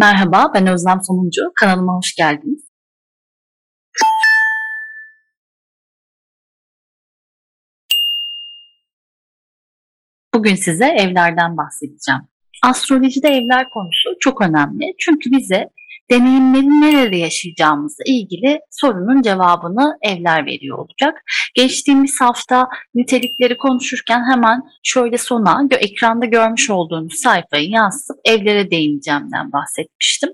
Merhaba, ben Özlem Sonuncu. Kanalıma hoş geldiniz. Bugün size evlerden bahsedeceğim. Astrolojide evler konusu çok önemli. Çünkü bize deneyimlerin nerede yaşayacağımızla ilgili sorunun cevabını evler veriyor olacak. Geçtiğimiz hafta nitelikleri konuşurken hemen şöyle sona ekranda görmüş olduğunuz sayfayı yansıtıp evlere değineceğimden bahsetmiştim.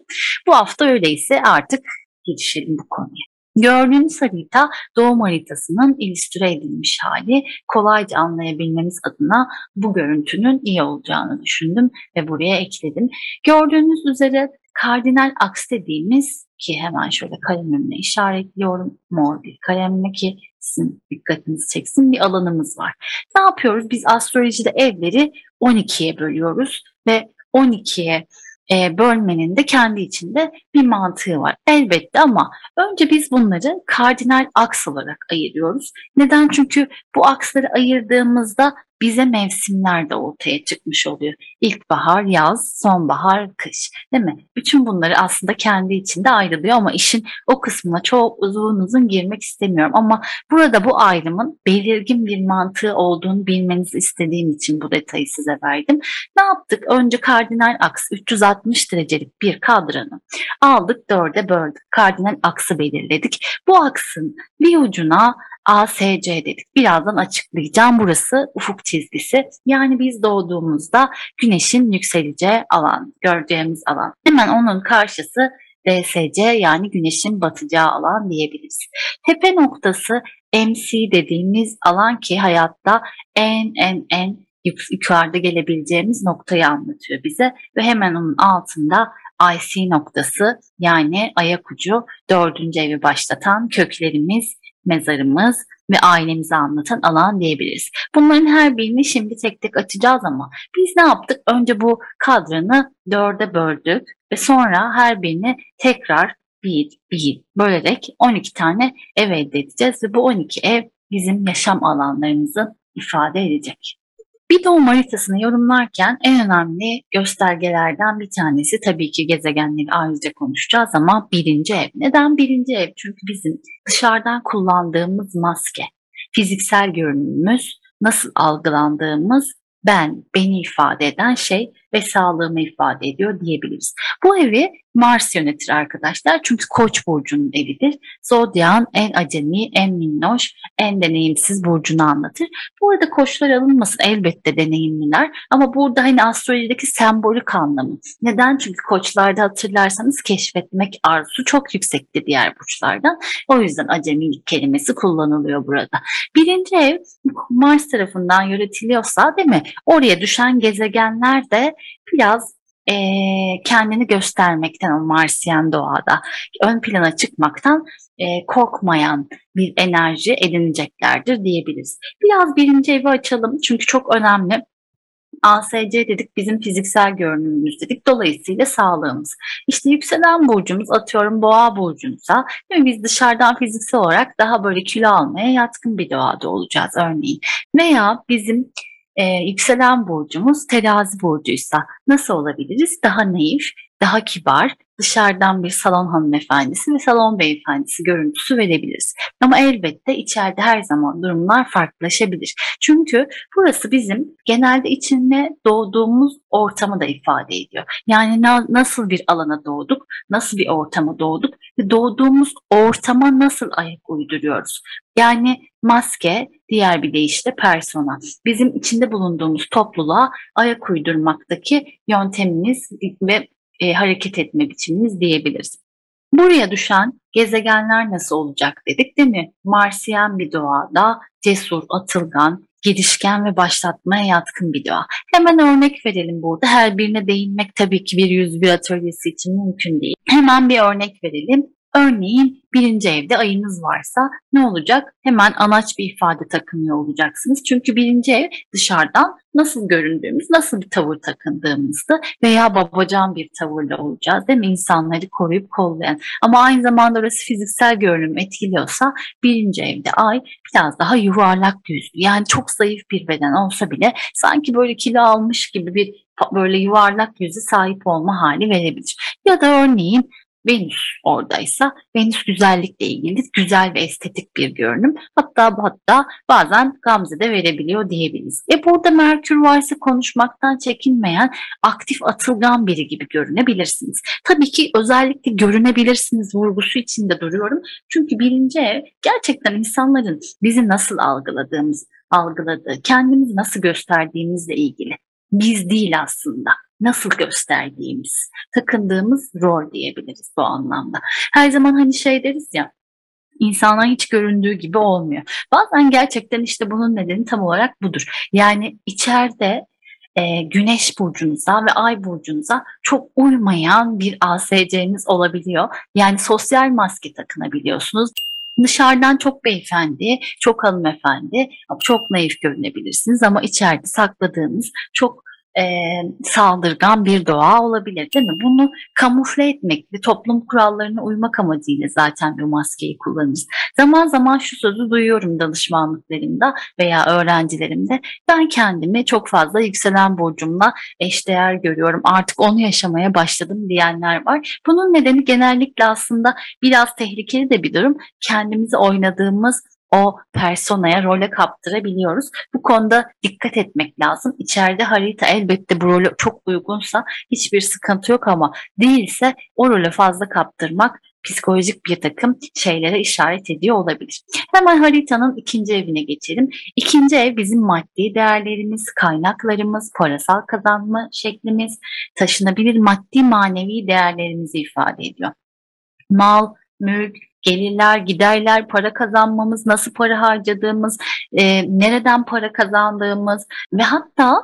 Bu hafta öyleyse artık girişelim bu konuya. Gördüğünüz harita doğum haritasının illüstre edilmiş hali. Kolayca anlayabilmemiz adına bu görüntünün iyi olacağını düşündüm ve buraya ekledim. Gördüğünüz üzere kardinal aks dediğimiz ki hemen şöyle kalemimle işaretliyorum mor bir kalemle ki sizin dikkatinizi çeksin bir alanımız var. Ne yapıyoruz? Biz astrolojide evleri 12'ye bölüyoruz ve 12'ye e, bölmenin de kendi içinde bir mantığı var. Elbette ama önce biz bunları kardinal aks olarak ayırıyoruz. Neden? Çünkü bu aksları ayırdığımızda bize mevsimler de ortaya çıkmış oluyor. İlkbahar, yaz, sonbahar, kış. Değil mi? Bütün bunları aslında kendi içinde ayrılıyor ama işin o kısmına çok uzun uzun girmek istemiyorum. Ama burada bu ayrımın belirgin bir mantığı olduğunu bilmenizi istediğim için bu detayı size verdim. Ne yaptık? Önce kardinal aks 360 derecelik bir kadranı aldık dörde böldük. Kardinal aksı belirledik. Bu aksın bir ucuna ASC dedik. Birazdan açıklayacağım. Burası ufuk çizgisi. Yani biz doğduğumuzda güneşin yükseleceği alan, göreceğimiz alan. Hemen onun karşısı DSC yani güneşin batacağı alan diyebiliriz. Tepe noktası MC dediğimiz alan ki hayatta en en en yukarıda gelebileceğimiz noktayı anlatıyor bize ve hemen onun altında IC noktası yani ayak ucu dördüncü evi başlatan köklerimiz mezarımız ve ailemizi anlatan alan diyebiliriz. Bunların her birini şimdi tek tek açacağız ama biz ne yaptık? Önce bu kadranı dörde böldük ve sonra her birini tekrar bir bir bölerek 12 tane ev elde edeceğiz ve bu 12 ev bizim yaşam alanlarımızı ifade edecek. Bir doğum haritasını yorumlarken en önemli göstergelerden bir tanesi tabii ki gezegenleri ayrıca konuşacağız ama birinci ev. Neden birinci ev? Çünkü bizim dışarıdan kullandığımız maske, fiziksel görünümümüz, nasıl algılandığımız ben, beni ifade eden şey ve sağlığımı ifade ediyor diyebiliriz. Bu evi Mars yönetir arkadaşlar. Çünkü Koç burcunun evidir. Zodyan en acemi, en minnoş, en deneyimsiz burcunu anlatır. Bu arada koçlar alınmasın elbette deneyimliler ama burada hani astrolojideki sembolik anlamı. Neden? Çünkü koçlarda hatırlarsanız keşfetmek arzusu çok yüksekti diğer burçlardan. O yüzden acemilik kelimesi kullanılıyor burada. Birinci ev Mars tarafından yönetiliyorsa değil mi? Oraya düşen gezegenler de biraz e, kendini göstermekten o Marsiyen doğada ön plana çıkmaktan e, korkmayan bir enerji edineceklerdir diyebiliriz. Biraz birinci evi açalım çünkü çok önemli. ASC dedik bizim fiziksel görünümümüz dedik. Dolayısıyla sağlığımız. İşte yükselen burcumuz atıyorum boğa burcunsa biz dışarıdan fiziksel olarak daha böyle kilo almaya yatkın bir doğada olacağız örneğin. Veya bizim e, yükselen burcumuz terazi burcuysa nasıl olabiliriz? Daha naif, daha kibar, dışarıdan bir salon hanımefendisi ve salon beyefendisi görüntüsü verebiliriz. Ama elbette içeride her zaman durumlar farklılaşabilir. Çünkü burası bizim genelde içinde doğduğumuz ortamı da ifade ediyor. Yani na- nasıl bir alana doğduk, nasıl bir ortama doğduk ve doğduğumuz ortama nasıl ayak uyduruyoruz. Yani maske, diğer bir deyişle persona. Bizim içinde bulunduğumuz topluluğa ayak uydurmaktaki yöntemimiz ve e, hareket etme biçimimiz diyebiliriz. Buraya düşen gezegenler nasıl olacak dedik değil mi? Marsiyen bir doğada cesur, atılgan, girişken ve başlatmaya yatkın bir doğa. Hemen örnek verelim burada. Her birine değinmek tabii ki bir yüz bir atölyesi için mümkün değil. Hemen bir örnek verelim. Örneğin birinci evde ayınız varsa ne olacak? Hemen anaç bir ifade takınıyor olacaksınız. Çünkü birinci ev dışarıdan nasıl göründüğümüz, nasıl bir tavır takındığımızdı veya babacan bir tavırla olacağız değil mi? İnsanları koruyup kollayan. Ama aynı zamanda orası fiziksel görünüm etkiliyorsa birinci evde ay biraz daha yuvarlak yüzlü. Yani çok zayıf bir beden olsa bile sanki böyle kilo almış gibi bir böyle yuvarlak yüzü sahip olma hali verebilir. Ya da örneğin Venüs oradaysa Venüs güzellikle ilgili güzel ve estetik bir görünüm. Hatta hatta bazen Gamze de verebiliyor diyebiliriz. E burada Merkür varsa konuşmaktan çekinmeyen aktif atılgan biri gibi görünebilirsiniz. Tabii ki özellikle görünebilirsiniz vurgusu içinde duruyorum. Çünkü birinci ev gerçekten insanların bizi nasıl algıladığımız, algıladığı, kendimizi nasıl gösterdiğimizle ilgili. Biz değil aslında nasıl gösterdiğimiz, takındığımız rol diyebiliriz bu anlamda. Her zaman hani şey deriz ya, insanlar hiç göründüğü gibi olmuyor. Bazen gerçekten işte bunun nedeni tam olarak budur. Yani içeride e, güneş burcunuza ve ay burcunuza çok uymayan bir ASC'niz olabiliyor. Yani sosyal maske takınabiliyorsunuz. Dışarıdan çok beyefendi, çok hanımefendi, çok naif görünebilirsiniz ama içeride sakladığınız çok e, saldırgan bir doğa olabilir değil mi? Bunu kamufle etmek ve toplum kurallarına uymak amacıyla zaten bu maskeyi kullanırız. Zaman zaman şu sözü duyuyorum danışmanlıklarımda veya öğrencilerimde. Ben kendimi çok fazla yükselen burcumla eşdeğer görüyorum. Artık onu yaşamaya başladım diyenler var. Bunun nedeni genellikle aslında biraz tehlikeli de bir durum. Kendimizi oynadığımız o personaya, role kaptırabiliyoruz. Bu konuda dikkat etmek lazım. İçeride harita elbette bu role çok uygunsa hiçbir sıkıntı yok ama değilse o role fazla kaptırmak psikolojik bir takım şeylere işaret ediyor olabilir. Hemen haritanın ikinci evine geçelim. İkinci ev bizim maddi değerlerimiz, kaynaklarımız, parasal kazanma şeklimiz, taşınabilir maddi manevi değerlerimizi ifade ediyor. Mal, mülk, gelirler, giderler, para kazanmamız, nasıl para harcadığımız, e, nereden para kazandığımız ve hatta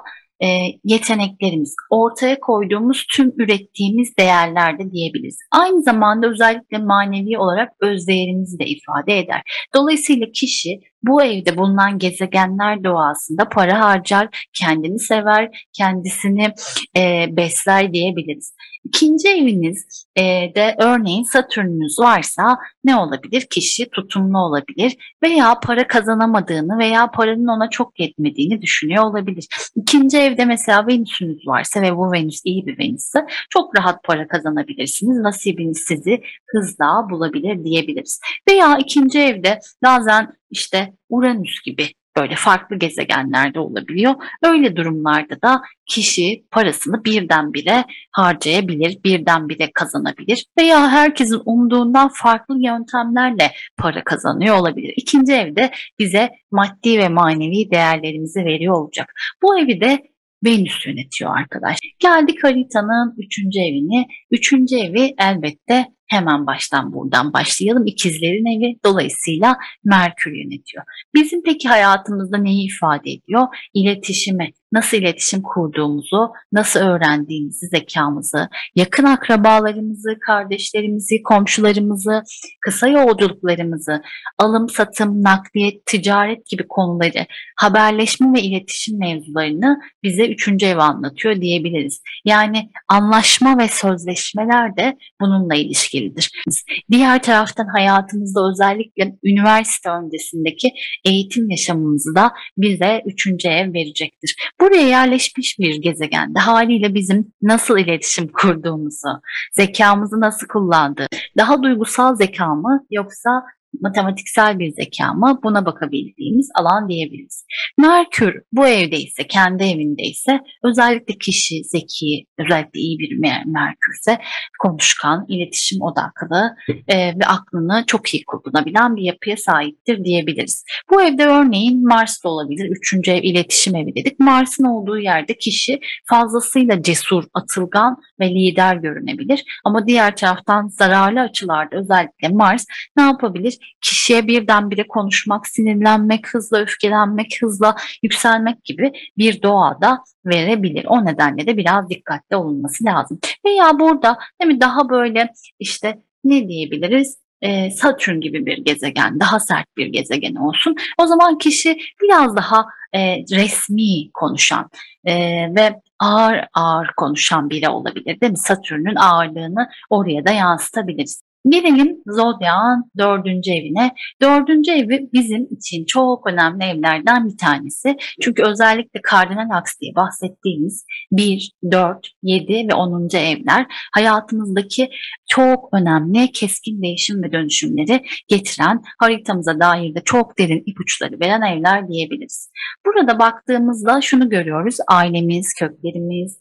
e, yeteneklerimiz, ortaya koyduğumuz tüm ürettiğimiz değerlerde diyebiliriz. Aynı zamanda özellikle manevi olarak özdeğerimizi de ifade eder. Dolayısıyla kişi bu evde bulunan gezegenler doğasında para harcar, kendini sever, kendisini e, besler diyebiliriz. İkinci eviniz e, de örneğin Satürn'ünüz varsa ne olabilir? Kişi tutumlu olabilir veya para kazanamadığını veya paranın ona çok yetmediğini düşünüyor olabilir. İkinci evde mesela Venüs'ünüz varsa ve bu Venüs iyi bir Venüs'se çok rahat para kazanabilirsiniz. Nasibiniz sizi hızla bulabilir diyebiliriz. Veya ikinci evde bazen işte Uranüs gibi böyle farklı gezegenlerde olabiliyor. Öyle durumlarda da kişi parasını birdenbire harcayabilir, birdenbire kazanabilir veya herkesin umduğundan farklı yöntemlerle para kazanıyor olabilir. İkinci evde bize maddi ve manevi değerlerimizi veriyor olacak. Bu evi de Venüs yönetiyor arkadaş. Geldik haritanın üçüncü evine. Üçüncü evi elbette hemen baştan buradan başlayalım. İkizlerin evi dolayısıyla Merkür yönetiyor. Bizim peki hayatımızda neyi ifade ediyor? İletişimi, nasıl iletişim kurduğumuzu, nasıl öğrendiğimizi, zekamızı, yakın akrabalarımızı, kardeşlerimizi, komşularımızı, kısa yolculuklarımızı, alım, satım, nakliyet, ticaret gibi konuları, haberleşme ve iletişim mevzularını bize üçüncü ev anlatıyor diyebiliriz. Yani anlaşma ve sözleşmeler de bununla ilişkilidir. Diğer taraftan hayatımızda özellikle üniversite öncesindeki eğitim yaşamımızı da bize üçüncü ev verecektir. Buraya yerleşmiş bir gezegende haliyle bizim nasıl iletişim kurduğumuzu, zekamızı nasıl kullandığı, daha duygusal zeka mı yoksa matematiksel bir zeka mı buna bakabildiğimiz alan diyebiliriz. Merkür bu evdeyse, kendi evindeyse özellikle kişi zeki, özellikle iyi bir Merkürse konuşkan, iletişim odaklı e, ve aklını çok iyi kullanabilen bir yapıya sahiptir diyebiliriz. Bu evde örneğin Mars da olabilir. Üçüncü ev iletişim evi dedik. Mars'ın olduğu yerde kişi fazlasıyla cesur, atılgan ve lider görünebilir. Ama diğer taraftan zararlı açılarda özellikle Mars ne yapabilir? Kişiye birdenbire konuşmak, sinirlenmek, hızla öfkelenmek, hızla yükselmek gibi bir doğada verebilir. O nedenle de biraz dikkatli olunması lazım. Veya burada değil mi daha böyle işte ne diyebiliriz? e, Satürn gibi bir gezegen, daha sert bir gezegen olsun. O zaman kişi biraz daha e, resmi konuşan e, ve ağır ağır konuşan biri olabilir değil mi? Satürn'ün ağırlığını oraya da yansıtabiliriz. Gelelim Zodyak'ın dördüncü evine. Dördüncü evi bizim için çok önemli evlerden bir tanesi. Çünkü özellikle kardinal aks diye bahsettiğimiz 1, 4, 7 ve 10. evler hayatımızdaki çok önemli keskin değişim ve dönüşümleri getiren haritamıza dair de çok derin ipuçları veren evler diyebiliriz. Burada baktığımızda şunu görüyoruz. Ailemiz, köklerimiz,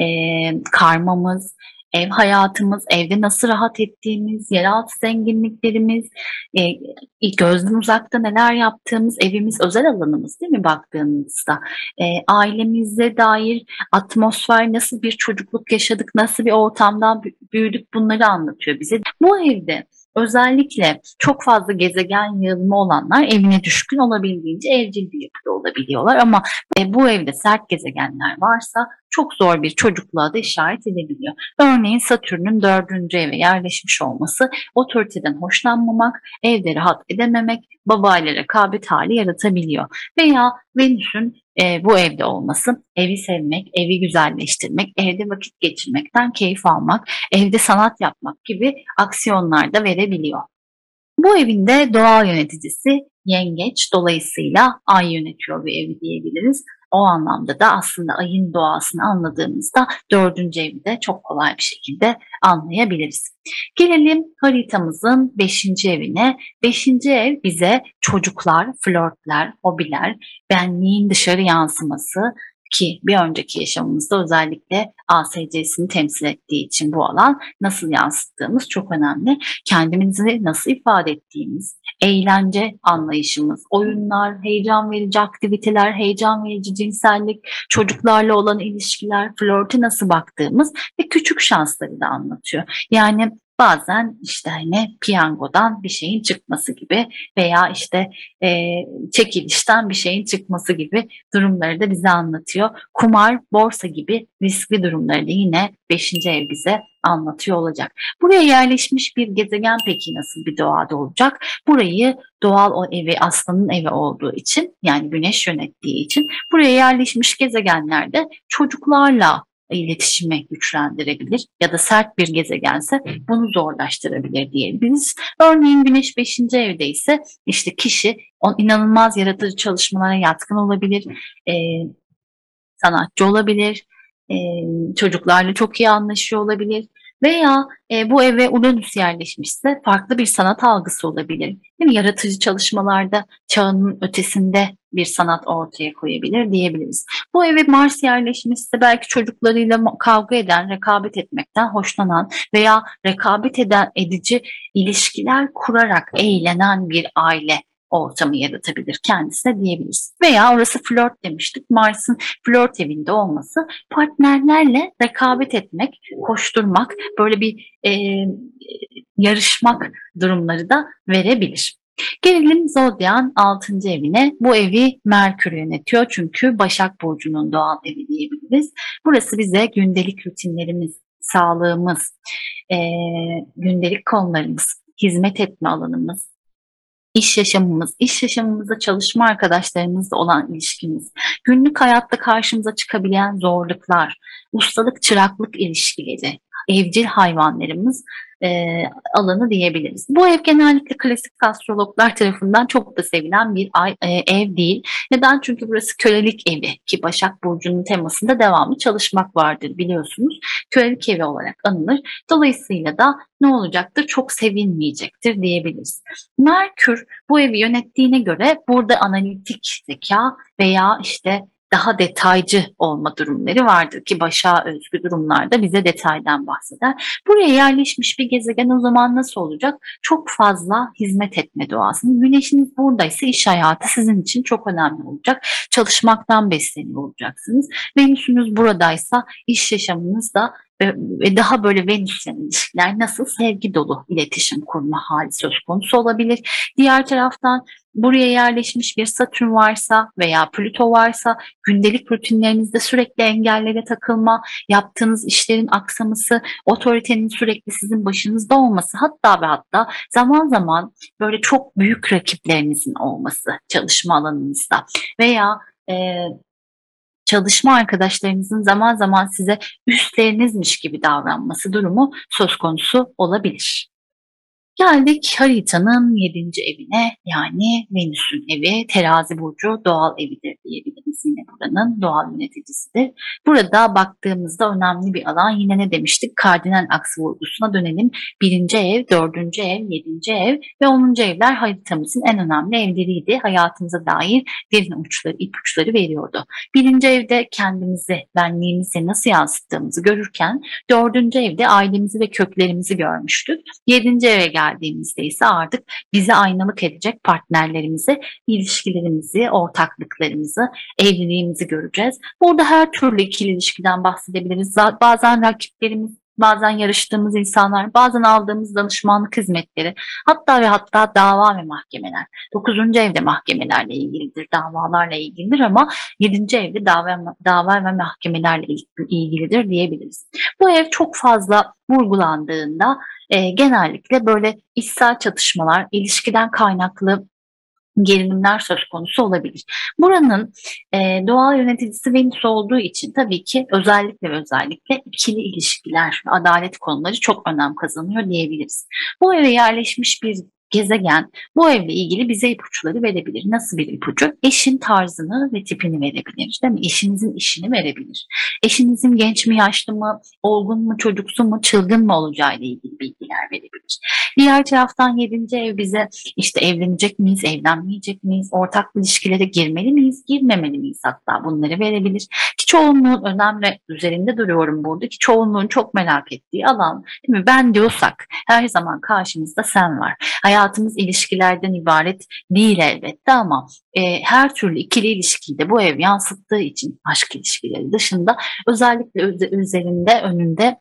e, karmamız, ev hayatımız, evde nasıl rahat ettiğimiz, yeraltı zenginliklerimiz, e, gözden uzakta neler yaptığımız, evimiz özel alanımız değil mi baktığımızda? E, ailemize dair atmosfer, nasıl bir çocukluk yaşadık, nasıl bir ortamdan büyüdük bunları anlatıyor bize. Bu evde Özellikle çok fazla gezegen yığılma olanlar evine düşkün olabildiğince evcil bir yapıda olabiliyorlar ama e, bu evde sert gezegenler varsa çok zor bir çocukluğa da işaret edebiliyor. Örneğin Satürn'ün dördüncü eve yerleşmiş olması, otoriteden hoşlanmamak, evde rahat edememek, babayla rekabet hali yaratabiliyor. Veya Venüs'ün e, bu evde olması, evi sevmek, evi güzelleştirmek, evde vakit geçirmekten keyif almak, evde sanat yapmak gibi aksiyonlar da verebiliyor. Bu evinde doğal yöneticisi yengeç dolayısıyla ay yönetiyor bu evi diyebiliriz. O anlamda da aslında ayın doğasını anladığımızda dördüncü evi de çok kolay bir şekilde anlayabiliriz. Gelelim haritamızın beşinci evine. Beşinci ev bize çocuklar, flörtler, hobiler, benliğin dışarı yansıması, ki bir önceki yaşamımızda özellikle ASC'sini temsil ettiği için bu alan nasıl yansıttığımız çok önemli. Kendimizi nasıl ifade ettiğimiz, eğlence anlayışımız, oyunlar, heyecan verici aktiviteler, heyecan verici cinsellik, çocuklarla olan ilişkiler, flörte nasıl baktığımız ve küçük şansları da anlatıyor. Yani bazen işte hani piyangodan bir şeyin çıkması gibi veya işte e, çekilişten bir şeyin çıkması gibi durumları da bize anlatıyor. Kumar, borsa gibi riskli durumları da yine 5. ev bize anlatıyor olacak. Buraya yerleşmiş bir gezegen peki nasıl bir doğada olacak? Burayı doğal o evi aslanın evi olduğu için yani güneş yönettiği için buraya yerleşmiş gezegenlerde çocuklarla iletişimi güçlendirebilir ya da sert bir gezegense bunu zorlaştırabilir diyebiliriz. Örneğin Güneş 5. evde ise işte kişi on inanılmaz yaratıcı çalışmalara yatkın olabilir, e, sanatçı olabilir, e, çocuklarla çok iyi anlaşıyor olabilir veya e, bu eve Uranüs yerleşmişse farklı bir sanat algısı olabilir. Değil mi? Yaratıcı çalışmalarda çağının ötesinde bir sanat ortaya koyabilir diyebiliriz. Bu eve Mars yerleşmişse belki çocuklarıyla kavga eden, rekabet etmekten hoşlanan veya rekabet eden edici ilişkiler kurarak eğlenen bir aile ortamı yaratabilir kendisine diyebiliriz. Veya orası flört demiştik. Mars'ın flört evinde olması partnerlerle rekabet etmek, koşturmak, böyle bir e, yarışmak durumları da verebilir. Gelelim Zodyak'ın 6. evine. Bu evi Merkür yönetiyor çünkü Başak Burcu'nun doğal evi diyebiliriz. Burası bize gündelik rutinlerimiz, sağlığımız, e, gündelik konularımız, hizmet etme alanımız, iş yaşamımız, iş yaşamımızda çalışma arkadaşlarımızla olan ilişkimiz, günlük hayatta karşımıza çıkabilen zorluklar, ustalık çıraklık ilişkileri, evcil hayvanlarımız e, alanı diyebiliriz. Bu ev genellikle klasik astrologlar tarafından çok da sevilen bir e, ev değil. Neden? Çünkü burası kölelik evi ki Başak Burcu'nun temasında devamlı çalışmak vardır biliyorsunuz. Kölelik evi olarak anılır. Dolayısıyla da ne olacaktır? Çok sevilmeyecektir diyebiliriz. Merkür bu evi yönettiğine göre burada analitik zeka veya işte daha detaycı olma durumları vardır ki başa özgü durumlarda bize detaydan bahseder. Buraya yerleşmiş bir gezegen o zaman nasıl olacak? Çok fazla hizmet etme doğasının. Güneşiniz buradaysa iş hayatı sizin için çok önemli olacak. Çalışmaktan besleniyor olacaksınız. Venüsünüz buradaysa iş yaşamınız da ve, daha böyle Venüs'le ilişkiler nasıl sevgi dolu iletişim kurma hali söz konusu olabilir. Diğer taraftan buraya yerleşmiş bir Satürn varsa veya Plüto varsa gündelik rutinlerinizde sürekli engellere takılma, yaptığınız işlerin aksaması, otoritenin sürekli sizin başınızda olması hatta ve hatta zaman zaman böyle çok büyük rakiplerinizin olması çalışma alanınızda veya e, çalışma arkadaşlarınızın zaman zaman size üstlerinizmiş gibi davranması durumu söz konusu olabilir. Geldik haritanın 7. evine yani Venüs'ün evi terazi burcu doğal evidir diyebiliriz yine buranın doğal yöneticisidir. Burada baktığımızda önemli bir alan yine ne demiştik kardinal aksı vurgusuna dönelim. 1. ev, 4. ev, 7. ev ve 10. evler haritamızın en önemli evleriydi. Hayatımıza dair derin uçları, ipuçları veriyordu. 1. evde kendimizi, benliğimizi nasıl yansıttığımızı görürken 4. evde ailemizi ve köklerimizi görmüştük. 7. eve gel geldiğimizde ise artık bize aynalık edecek partnerlerimizi, ilişkilerimizi, ortaklıklarımızı, evliliğimizi göreceğiz. Burada her türlü ikili ilişkiden bahsedebiliriz. Bazen rakiplerimiz bazen yarıştığımız insanlar, bazen aldığımız danışmanlık hizmetleri, hatta ve hatta dava ve mahkemeler. Dokuzuncu evde mahkemelerle ilgilidir, davalarla ilgilidir ama yedinci evde dava, dava ve mahkemelerle ilgilidir diyebiliriz. Bu ev çok fazla vurgulandığında e, genellikle böyle içsel çatışmalar, ilişkiden kaynaklı gerilimler söz konusu olabilir. Buranın e, doğal yöneticisi Venüs olduğu için tabii ki özellikle ve özellikle ikili ilişkiler adalet konuları çok önem kazanıyor diyebiliriz. Bu eve yerleşmiş bir gezegen bu evle ilgili bize ipuçları verebilir. Nasıl bir ipucu? Eşin tarzını ve tipini verebilir. Değil mi? Eşinizin işini verebilir. Eşinizin genç mi, yaşlı mı, olgun mu, çocuksu mu, çılgın mı olacağı ile ilgili bilgiler verebilir. Diğer taraftan yedinci ev bize işte evlenecek miyiz, evlenmeyecek miyiz, ortak ilişkilere girmeli miyiz, girmemeli miyiz hatta bunları verebilir. Ki çoğunluğun önemli üzerinde duruyorum burada ki çoğunluğun çok merak ettiği alan değil mi? Ben diyorsak her zaman karşımızda sen var. Hayatımız ilişkilerden ibaret değil elbette ama e, her türlü ikili ilişkiyi de bu ev yansıttığı için aşk ilişkileri dışında özellikle üzerinde önünde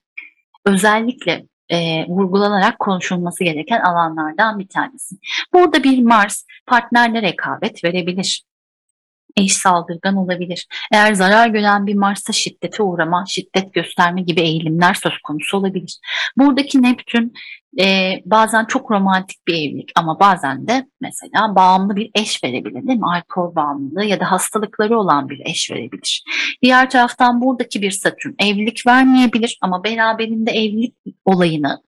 özellikle e, vurgulanarak konuşulması gereken alanlardan bir tanesi. Burada bir Mars partnerle rekabet verebilir eş saldırgan olabilir. Eğer zarar gören bir Mars'a şiddete uğrama, şiddet gösterme gibi eğilimler söz konusu olabilir. Buradaki Neptün e, bazen çok romantik bir evlilik ama bazen de mesela bağımlı bir eş verebilir değil mi? Alkol bağımlılığı ya da hastalıkları olan bir eş verebilir. Diğer taraftan buradaki bir Satürn evlilik vermeyebilir ama beraberinde evlilik olayını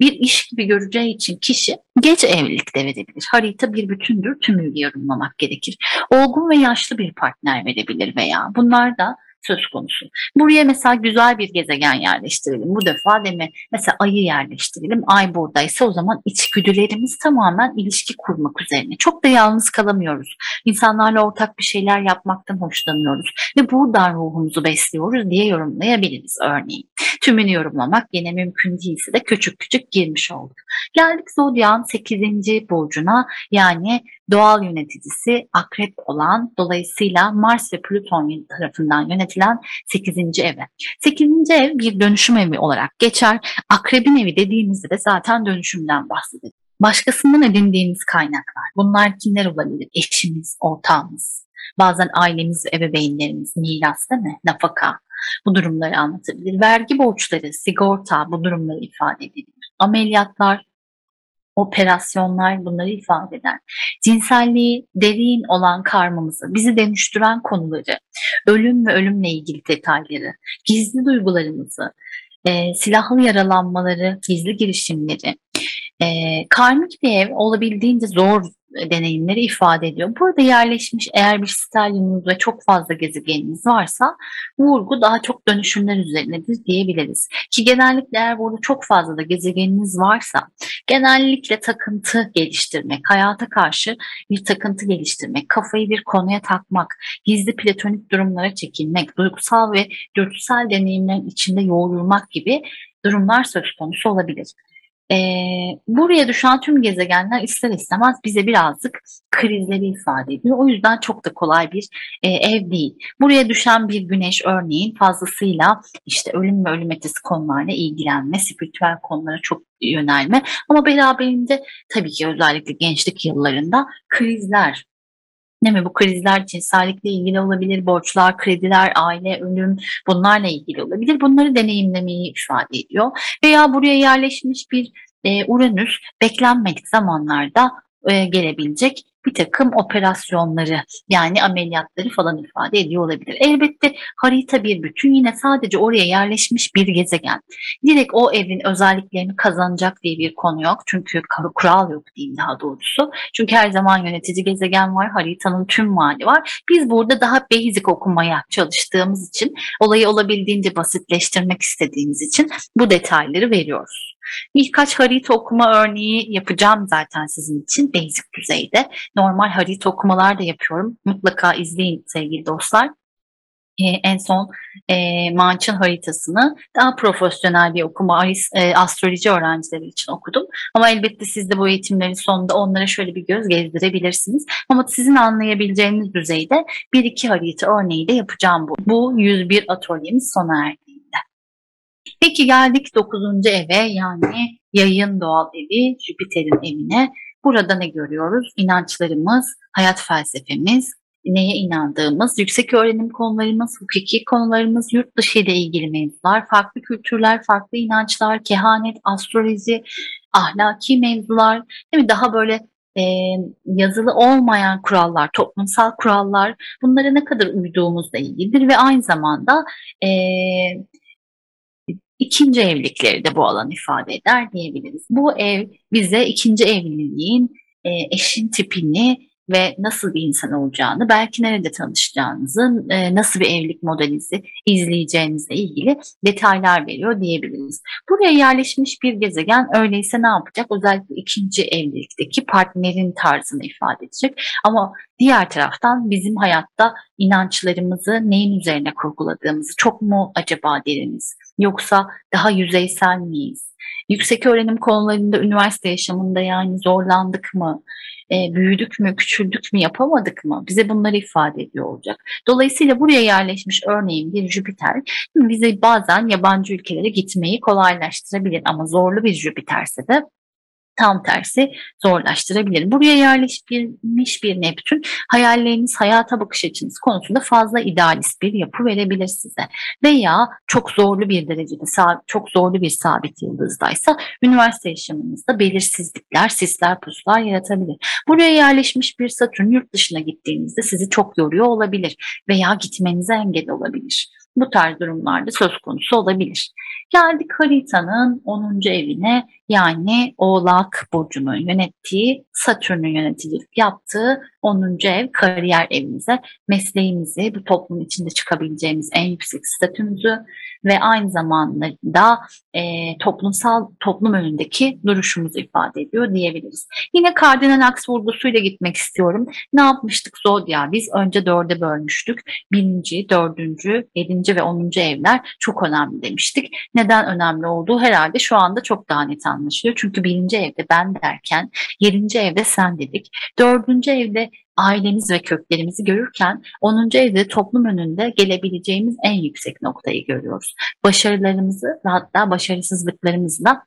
bir iş gibi göreceği için kişi geç evlilik de verebilir. Harita bir bütündür, tümüyle yorumlamak gerekir. Olgun ve yaşlı bir partner verebilir veya bunlar da söz konusu. Buraya mesela güzel bir gezegen yerleştirelim. Bu defa deme mesela ayı yerleştirelim. Ay buradaysa o zaman içgüdülerimiz tamamen ilişki kurmak üzerine. Çok da yalnız kalamıyoruz. İnsanlarla ortak bir şeyler yapmaktan hoşlanıyoruz ve buradan ruhumuzu besliyoruz diye yorumlayabiliriz örneğin. Tümünü yorumlamak yine mümkün değilse de küçük küçük girmiş olduk. Geldik Zodyan 8. burcuna yani doğal yöneticisi akrep olan dolayısıyla Mars ve Plüton tarafından yönetilen 8. eve. 8. ev bir dönüşüm evi olarak geçer. Akrebin evi dediğimizde de zaten dönüşümden bahsedilir. Başkasından edindiğimiz kaynaklar. Bunlar kimler olabilir? Eşimiz, ortağımız, bazen ailemiz, ebeveynlerimiz, miras değil mi? Nafaka. Bu durumları anlatabilir. Vergi borçları, sigorta bu durumları ifade edebilir. Ameliyatlar, operasyonlar bunları ifade eder. Cinselliği derin olan karmamızı, bizi dönüştüren konuları, ölüm ve ölümle ilgili detayları, gizli duygularımızı, e, silahlı yaralanmaları, gizli girişimleri, e, karmik bir ev olabildiğince zor deneyimleri ifade ediyor. Burada yerleşmiş eğer bir stelyumunuz ve çok fazla gezegeniniz varsa vurgu daha çok dönüşümler üzerinedir diyebiliriz. Ki genellikle eğer burada çok fazla da gezegeniniz varsa genellikle takıntı geliştirmek, hayata karşı bir takıntı geliştirmek, kafayı bir konuya takmak, gizli platonik durumlara çekilmek, duygusal ve dürtüsel deneyimlerin içinde yoğrulmak gibi durumlar söz konusu olabilir. Eee, buraya düşen tüm gezegenler ister istemez bize birazcık krizleri ifade ediyor. O yüzden çok da kolay bir, eee, ev değil. Buraya düşen bir güneş örneğin fazlasıyla, işte, ölüm ve ölüm ötesi konularla ilgilenme, spiritüel konulara çok yönelme ama beraberinde tabii ki özellikle gençlik yıllarında krizler, değil mi? Bu krizler cinsellikle ilgili olabilir, borçlar, krediler, aile, ölüm bunlarla ilgili olabilir. Bunları deneyimlemeyi ifade ediyor veya buraya yerleşmiş bir, eee, Uranüs beklenmedik zamanlarda, eee, gelebilecek birtakım operasyonları, yani ameliyatları falan ifade ediyor olabilir. Elbette harita bir bütün. Yine sadece oraya yerleşmiş bir gezegen. Direkt o evin özelliklerini kazanacak diye bir konu yok. Çünkü kural yok diyeyim daha doğrusu. Çünkü her zaman yönetici gezegen var, haritanın tüm mali var. Biz burada daha basic okumaya çalıştığımız için, olayı olabildiğince basitleştirmek istediğimiz için bu detayları veriyoruz. Birkaç harita okuma örneği yapacağım zaten sizin için basic düzeyde. Normal harita okumalar da yapıyorum. Mutlaka izleyin sevgili dostlar. Eee, en son, eee, Munch'ın haritasını daha profesyonel bir okuma, eee, astroloji öğrencileri için okudum ama elbette siz de bu eğitimlerin sonunda onlara şöyle bir göz gezdirebilirsiniz ama sizin anlayabileceğiniz düzeyde 1-2 harita örneği de yapacağım bu. Bu 101 atölyemiz sona erdiğinde. Peki geldik 9. eve yani Yayın doğal evi, Jüpiter'in evine. Burada ne görüyoruz? İnançlarımız, hayat felsefemiz, neye inandığımız, yüksek öğrenim konularımız, hukuki konularımız, yurt dışı ile ilgili mevzular, farklı kültürler, farklı inançlar, kehanet, astroloji, ahlaki mevzular, değil mi? Daha böyle, eee, yazılı olmayan kurallar, toplumsal kurallar, bunlara ne kadar uyduğumuzla ilgilidir ve aynı zamanda, eee, 2. evlilikleri de bu alan ifade eder diyebiliriz. Bu ev bize 2. evliliğin, eee, eşin tipini ve nasıl bir insan olacağını, belki nerede tanışacağınızı, eee, nasıl bir evlilik modelinizi izleyeceğinizle ilgili detaylar veriyor diyebiliriz. Buraya yerleşmiş bir gezegen öyleyse ne yapacak? Özellikle 2. evlilikteki partnerin tarzını ifade edecek ama diğer taraftan bizim hayatta inançlarımızı neyin üzerine kurguladığımızı, çok mu acaba deriniz yoksa daha yüzeysel miyiz? Yüksek öğrenim konularında üniversite yaşamında yani zorlandık mı, eee, büyüdük mü, küçüldük mü, yapamadık mı? Bize bunları ifade ediyor olacak. Dolayısıyla buraya yerleşmiş örneğin bir Jüpiter bize bazen yabancı ülkelere gitmeyi kolaylaştırabilir ama zorlu bir Jüpiter'se de tam tersi zorlaştırabilir. Buraya yerleşmiş bir Neptün hayalleriniz, hayata bakış açınız konusunda fazla idealist bir yapı verebilir size veya çok zorlu bir derecede, çok zorlu bir sabit yıldızdaysa üniversite yaşamınızda belirsizlikler, sisler, puslar yaratabilir. Buraya yerleşmiş bir Satürn yurt dışına gittiğinizde sizi çok yoruyor olabilir veya gitmenize engel olabilir. Bu tarz durumlarda söz konusu olabilir. Geldik haritanın 10. evine yani Oğlak burcunun yönettiği, Satürn'ün yöneticilik yaptığı 10. ev kariyer evimize, mesleğimizi, bu toplum içinde çıkabileceğimiz en yüksek statümüzü ve aynı zamanda da eee, toplumsal toplum önündeki duruşumuzu ifade ediyor diyebiliriz. Yine kardinal aks vurgusuyla gitmek istiyorum. Ne yapmıştık zodya? Biz önce 4'e bölmüştük. 1. 4. 7. ve 10. evler çok önemli demiştik. Neden önemli olduğu herhalde şu anda çok daha net anlaşılıyor. Çünkü 1. evde ben derken 7. evde sen dedik. 4. evde ailemiz ve köklerimizi görürken 10. evde toplum önünde gelebileceğimiz en yüksek noktayı görüyoruz. Başarılarımızı ve hatta başarısızlıklarımızı da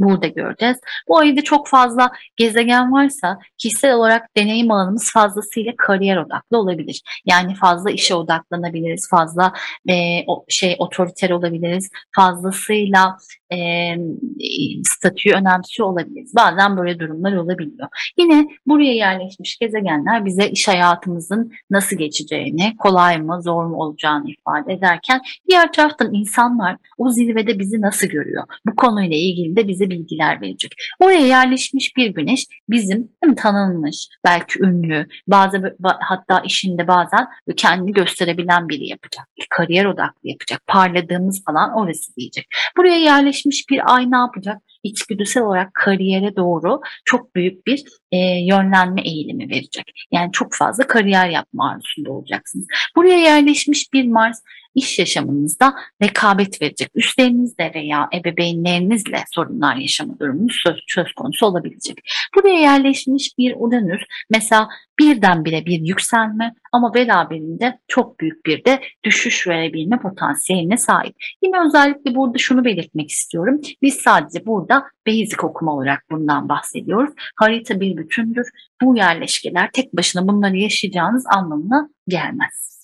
burada göreceğiz. Bu evde çok fazla gezegen varsa kişisel olarak deneyim alanımız fazlasıyla kariyer odaklı olabilir. Yani fazla işe odaklanabiliriz, fazla eee, o şey otoriter olabiliriz, fazlasıyla eee, statüyü önemsiyor olabiliriz. Bazen böyle durumlar olabiliyor. Yine buraya yerleşmiş gezegenler bize iş hayatımızın nasıl geçeceğini, kolay mı, zor mu olacağını ifade ederken diğer taraftan insanlar o zirvede bizi nasıl görüyor? Bu konuyla ilgili de bize bilgiler verecek. Oraya yerleşmiş bir güneş bizim mi, tanınmış, belki ünlü, bazı ba- hatta işinde bazen kendini gösterebilen biri yapacak. Kariyer odaklı yapacak. Parladığımız alan orası diyecek. Buraya yerleşmiş bir ay ne yapacak? İçgüdüsel olarak kariyere doğru çok büyük bir e, yönlenme eğilimi verecek. Yani çok fazla kariyer yapma arzusunda olacaksınız. Buraya yerleşmiş bir Mars iş yaşamınızda rekabet verecek. Üstlerinizle veya ebeveynlerinizle sorunlar yaşama durumunuz söz, söz konusu olabilecek. Buraya yerleşmiş bir Uranüs mesela birdenbire bir yükselme ama beraberinde çok büyük bir de düşüş verebilme potansiyeline sahip. Yine özellikle burada şunu belirtmek istiyorum. Biz sadece burada basic okuma olarak bundan bahsediyoruz. Harita bir bütündür. Bu yerleşkeler tek başına bunları yaşayacağınız anlamına gelmez.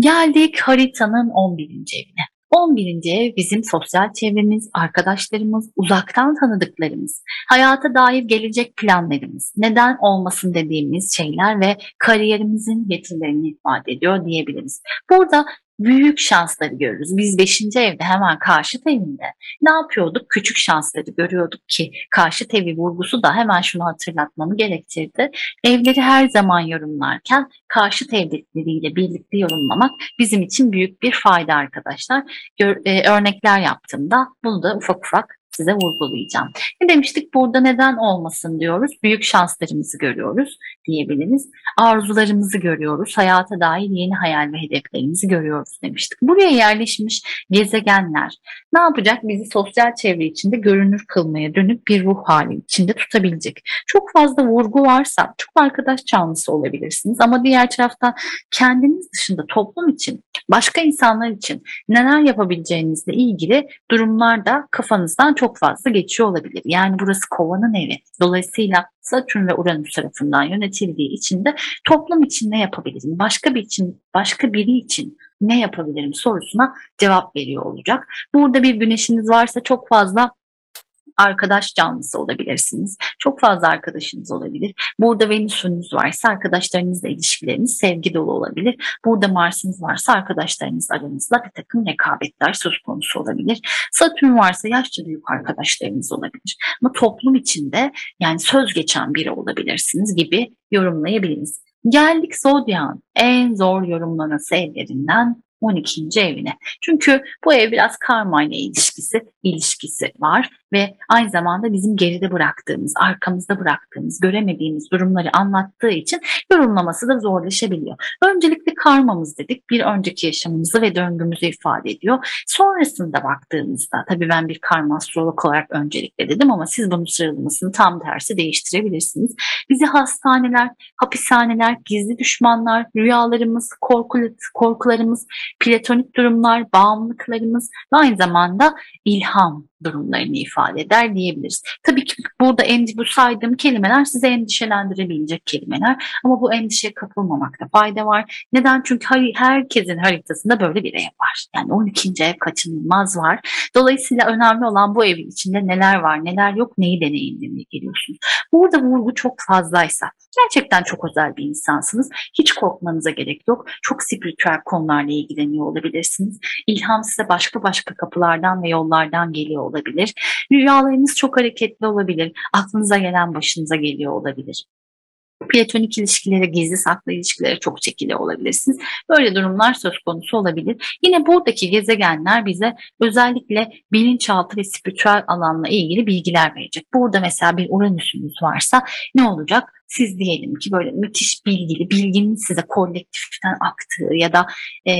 Geldik haritanın 11. evine. 11. ev bizim sosyal çevremiz, arkadaşlarımız, uzaktan tanıdıklarımız, hayata dair gelecek planlarımız, neden olmasın dediğimiz şeyler ve kariyerimizin getirilerini ifade ediyor diyebiliriz. Burada büyük şansları görürüz. Biz 5. evde hemen karşı evinde ne yapıyorduk? Küçük şansları görüyorduk ki karşı evi vurgusu da hemen şunu hatırlatmamı gerektirdi. Evleri her zaman yorumlarken karşı evleriyle birlikte yorumlamak bizim için büyük bir fayda arkadaşlar. Gör, e, örnekler yaptığımda bunu da ufak ufak size vurgulayacağım. Ne demiştik? Burada neden olmasın diyoruz. Büyük şanslarımızı görüyoruz diyebiliriz. Arzularımızı görüyoruz. Hayata dair yeni hayal ve hedeflerimizi görüyoruz demiştik. Buraya yerleşmiş gezegenler ne yapacak? Bizi sosyal çevre içinde görünür kılmaya dönük bir ruh hali içinde tutabilecek. Çok fazla vurgu varsa çok arkadaş canlısı olabilirsiniz ama diğer taraftan kendiniz dışında toplum için, başka insanlar için neler yapabileceğinizle ilgili durumlar da kafanızdan çok fazla geçiyor olabilir. Yani burası kovanın evi. Dolayısıyla Satürn ve Uranüs tarafından yönetildiği için de toplum için ne yapabilirim? Başka bir için, başka biri için ne yapabilirim sorusuna cevap veriyor olacak. Burada bir güneşiniz varsa çok fazla arkadaş canlısı olabilirsiniz. Çok fazla arkadaşınız olabilir. Burada Venüs'ünüz varsa arkadaşlarınızla ilişkileriniz sevgi dolu olabilir. Burada Mars'ınız varsa arkadaşlarınız aranızda bir takım rekabetler söz konusu olabilir. Satürn varsa yaşça büyük arkadaşlarınız olabilir. Ama toplum içinde yani söz geçen biri olabilirsiniz gibi yorumlayabiliriz. Geldik Zodyak'ın en zor yorumlanası evlerinden 12. evine. Çünkü bu ev biraz karma ile ilişkisi, ilişkisi var ve aynı zamanda bizim geride bıraktığımız, arkamızda bıraktığımız, göremediğimiz durumları anlattığı için yorumlaması da zorlaşabiliyor. Öncelikle karmamız dedik. Bir önceki yaşamımızı ve döngümüzü ifade ediyor. Sonrasında baktığımızda tabii ben bir karma astrolog olarak öncelikle dedim ama siz bunun sıralamasını tam tersi değiştirebilirsiniz. Bizi hastaneler, hapishaneler, gizli düşmanlar, rüyalarımız, korkularımız, platonik durumlar, bağımlılıklarımız ve aynı zamanda ilham durumlarını ifade eder diyebiliriz. Tabii ki burada bu saydığım kelimeler size endişelendirebilecek kelimeler ama bu endişeye kapılmamakta fayda var. Neden? Çünkü herkesin haritasında böyle bir ev var. Yani 12. ev kaçınılmaz var. Dolayısıyla önemli olan bu evin içinde neler var, neler yok, neyi deneyimlemeye geliyorsunuz. Burada vurgu çok fazlaysa gerçekten çok özel bir insansınız. Hiç korkmanıza gerek yok. Çok spiritüel konularla ilgileniyor olabilirsiniz. İlham size başka başka kapılardan ve yollardan geliyor. Rüyalarınız çok hareketli olabilir. Aklınıza gelen başınıza geliyor olabilir platonik ilişkilere, gizli saklı ilişkilere çok çekili olabilirsiniz. Böyle durumlar söz konusu olabilir. Yine buradaki gezegenler bize özellikle bilinçaltı ve spiritüel alanla ilgili bilgiler verecek. Burada mesela bir Uranüs'ünüz varsa ne olacak? Siz diyelim ki böyle müthiş bilgili, bilginin size kolektiften aktığı ya da e,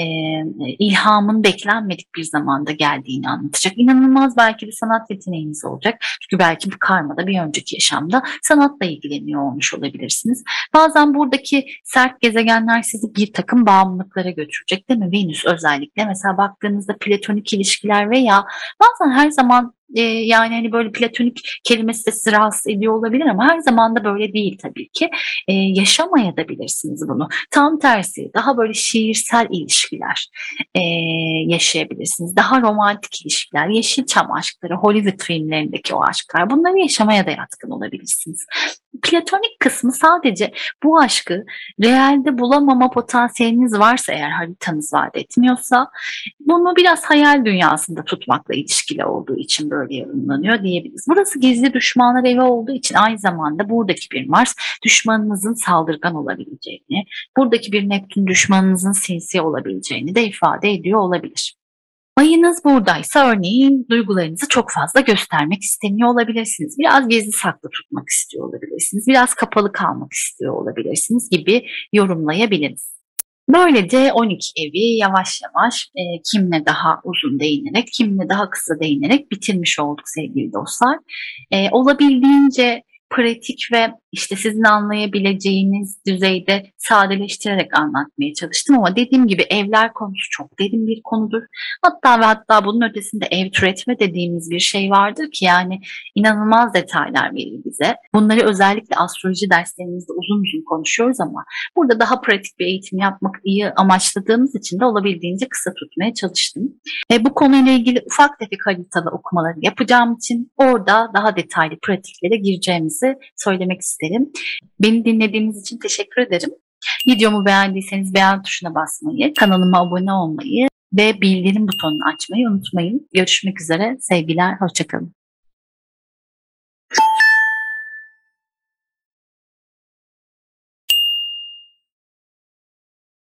ilhamın beklenmedik bir zamanda geldiğini anlatacak. İnanılmaz belki bir sanat yeteneğiniz olacak. Çünkü belki bu karmada bir önceki yaşamda sanatla ilgileniyor olmuş olabilirsiniz. Bazen buradaki sert gezegenler sizi bir takım bağımlılıklara götürecek değil mi? Venüs özellikle mesela baktığınızda platonik ilişkiler veya bazen her zaman e, yani hani böyle platonik kelimesi de sizi rahatsız ediyor olabilir ama her zaman da böyle değil tabii ki. E, yaşamaya da bilirsiniz bunu. Tam tersi daha böyle şiirsel ilişkiler e, yaşayabilirsiniz. Daha romantik ilişkiler, Yeşilçam aşkları, Hollywood filmlerindeki o aşklar bunları yaşamaya da yatkın olabilirsiniz. Platonik kısmı sadece bu aşkı realde bulamama potansiyeliniz varsa eğer haritanız vaat etmiyorsa bunu biraz hayal dünyasında tutmakla ilişkili olduğu için böyle yorumlanıyor diyebiliriz. Burası gizli düşmanlar evi olduğu için aynı zamanda buradaki bir Mars düşmanınızın saldırgan olabileceğini, buradaki bir Neptün düşmanınızın sinsi olabileceğini de ifade ediyor olabilir. Ayınız buradaysa örneğin duygularınızı çok fazla göstermek istemiyor olabilirsiniz. Biraz gizli saklı tutmak istiyor olabilirsiniz. Biraz kapalı kalmak istiyor olabilirsiniz gibi yorumlayabiliriz. Böylece 12 evi yavaş yavaş e, kimle daha uzun değinerek, kimle daha kısa değinerek bitirmiş olduk sevgili dostlar. E, olabildiğince pratik ve işte sizin anlayabileceğiniz düzeyde sadeleştirerek anlatmaya çalıştım ama dediğim gibi evler konusu çok derin bir konudur. Hatta ve hatta bunun ötesinde ev türetme dediğimiz bir şey vardır ki yani inanılmaz detaylar verir bize. Bunları özellikle astroloji derslerimizde uzun uzun konuşuyoruz ama burada daha pratik bir eğitim yapmak iyi amaçladığımız için de olabildiğince kısa tutmaya çalıştım. E, bu konuyla ilgili ufak tefek haritalı okumaları yapacağım için orada daha detaylı pratiklere gireceğimizi söylemek isterim. Beni dinlediğiniz için teşekkür ederim. Videomu beğendiyseniz beğen tuşuna basmayı, kanalıma abone olmayı ve bildirim butonunu açmayı unutmayın. Görüşmek üzere. Sevgiler, hoşçakalın.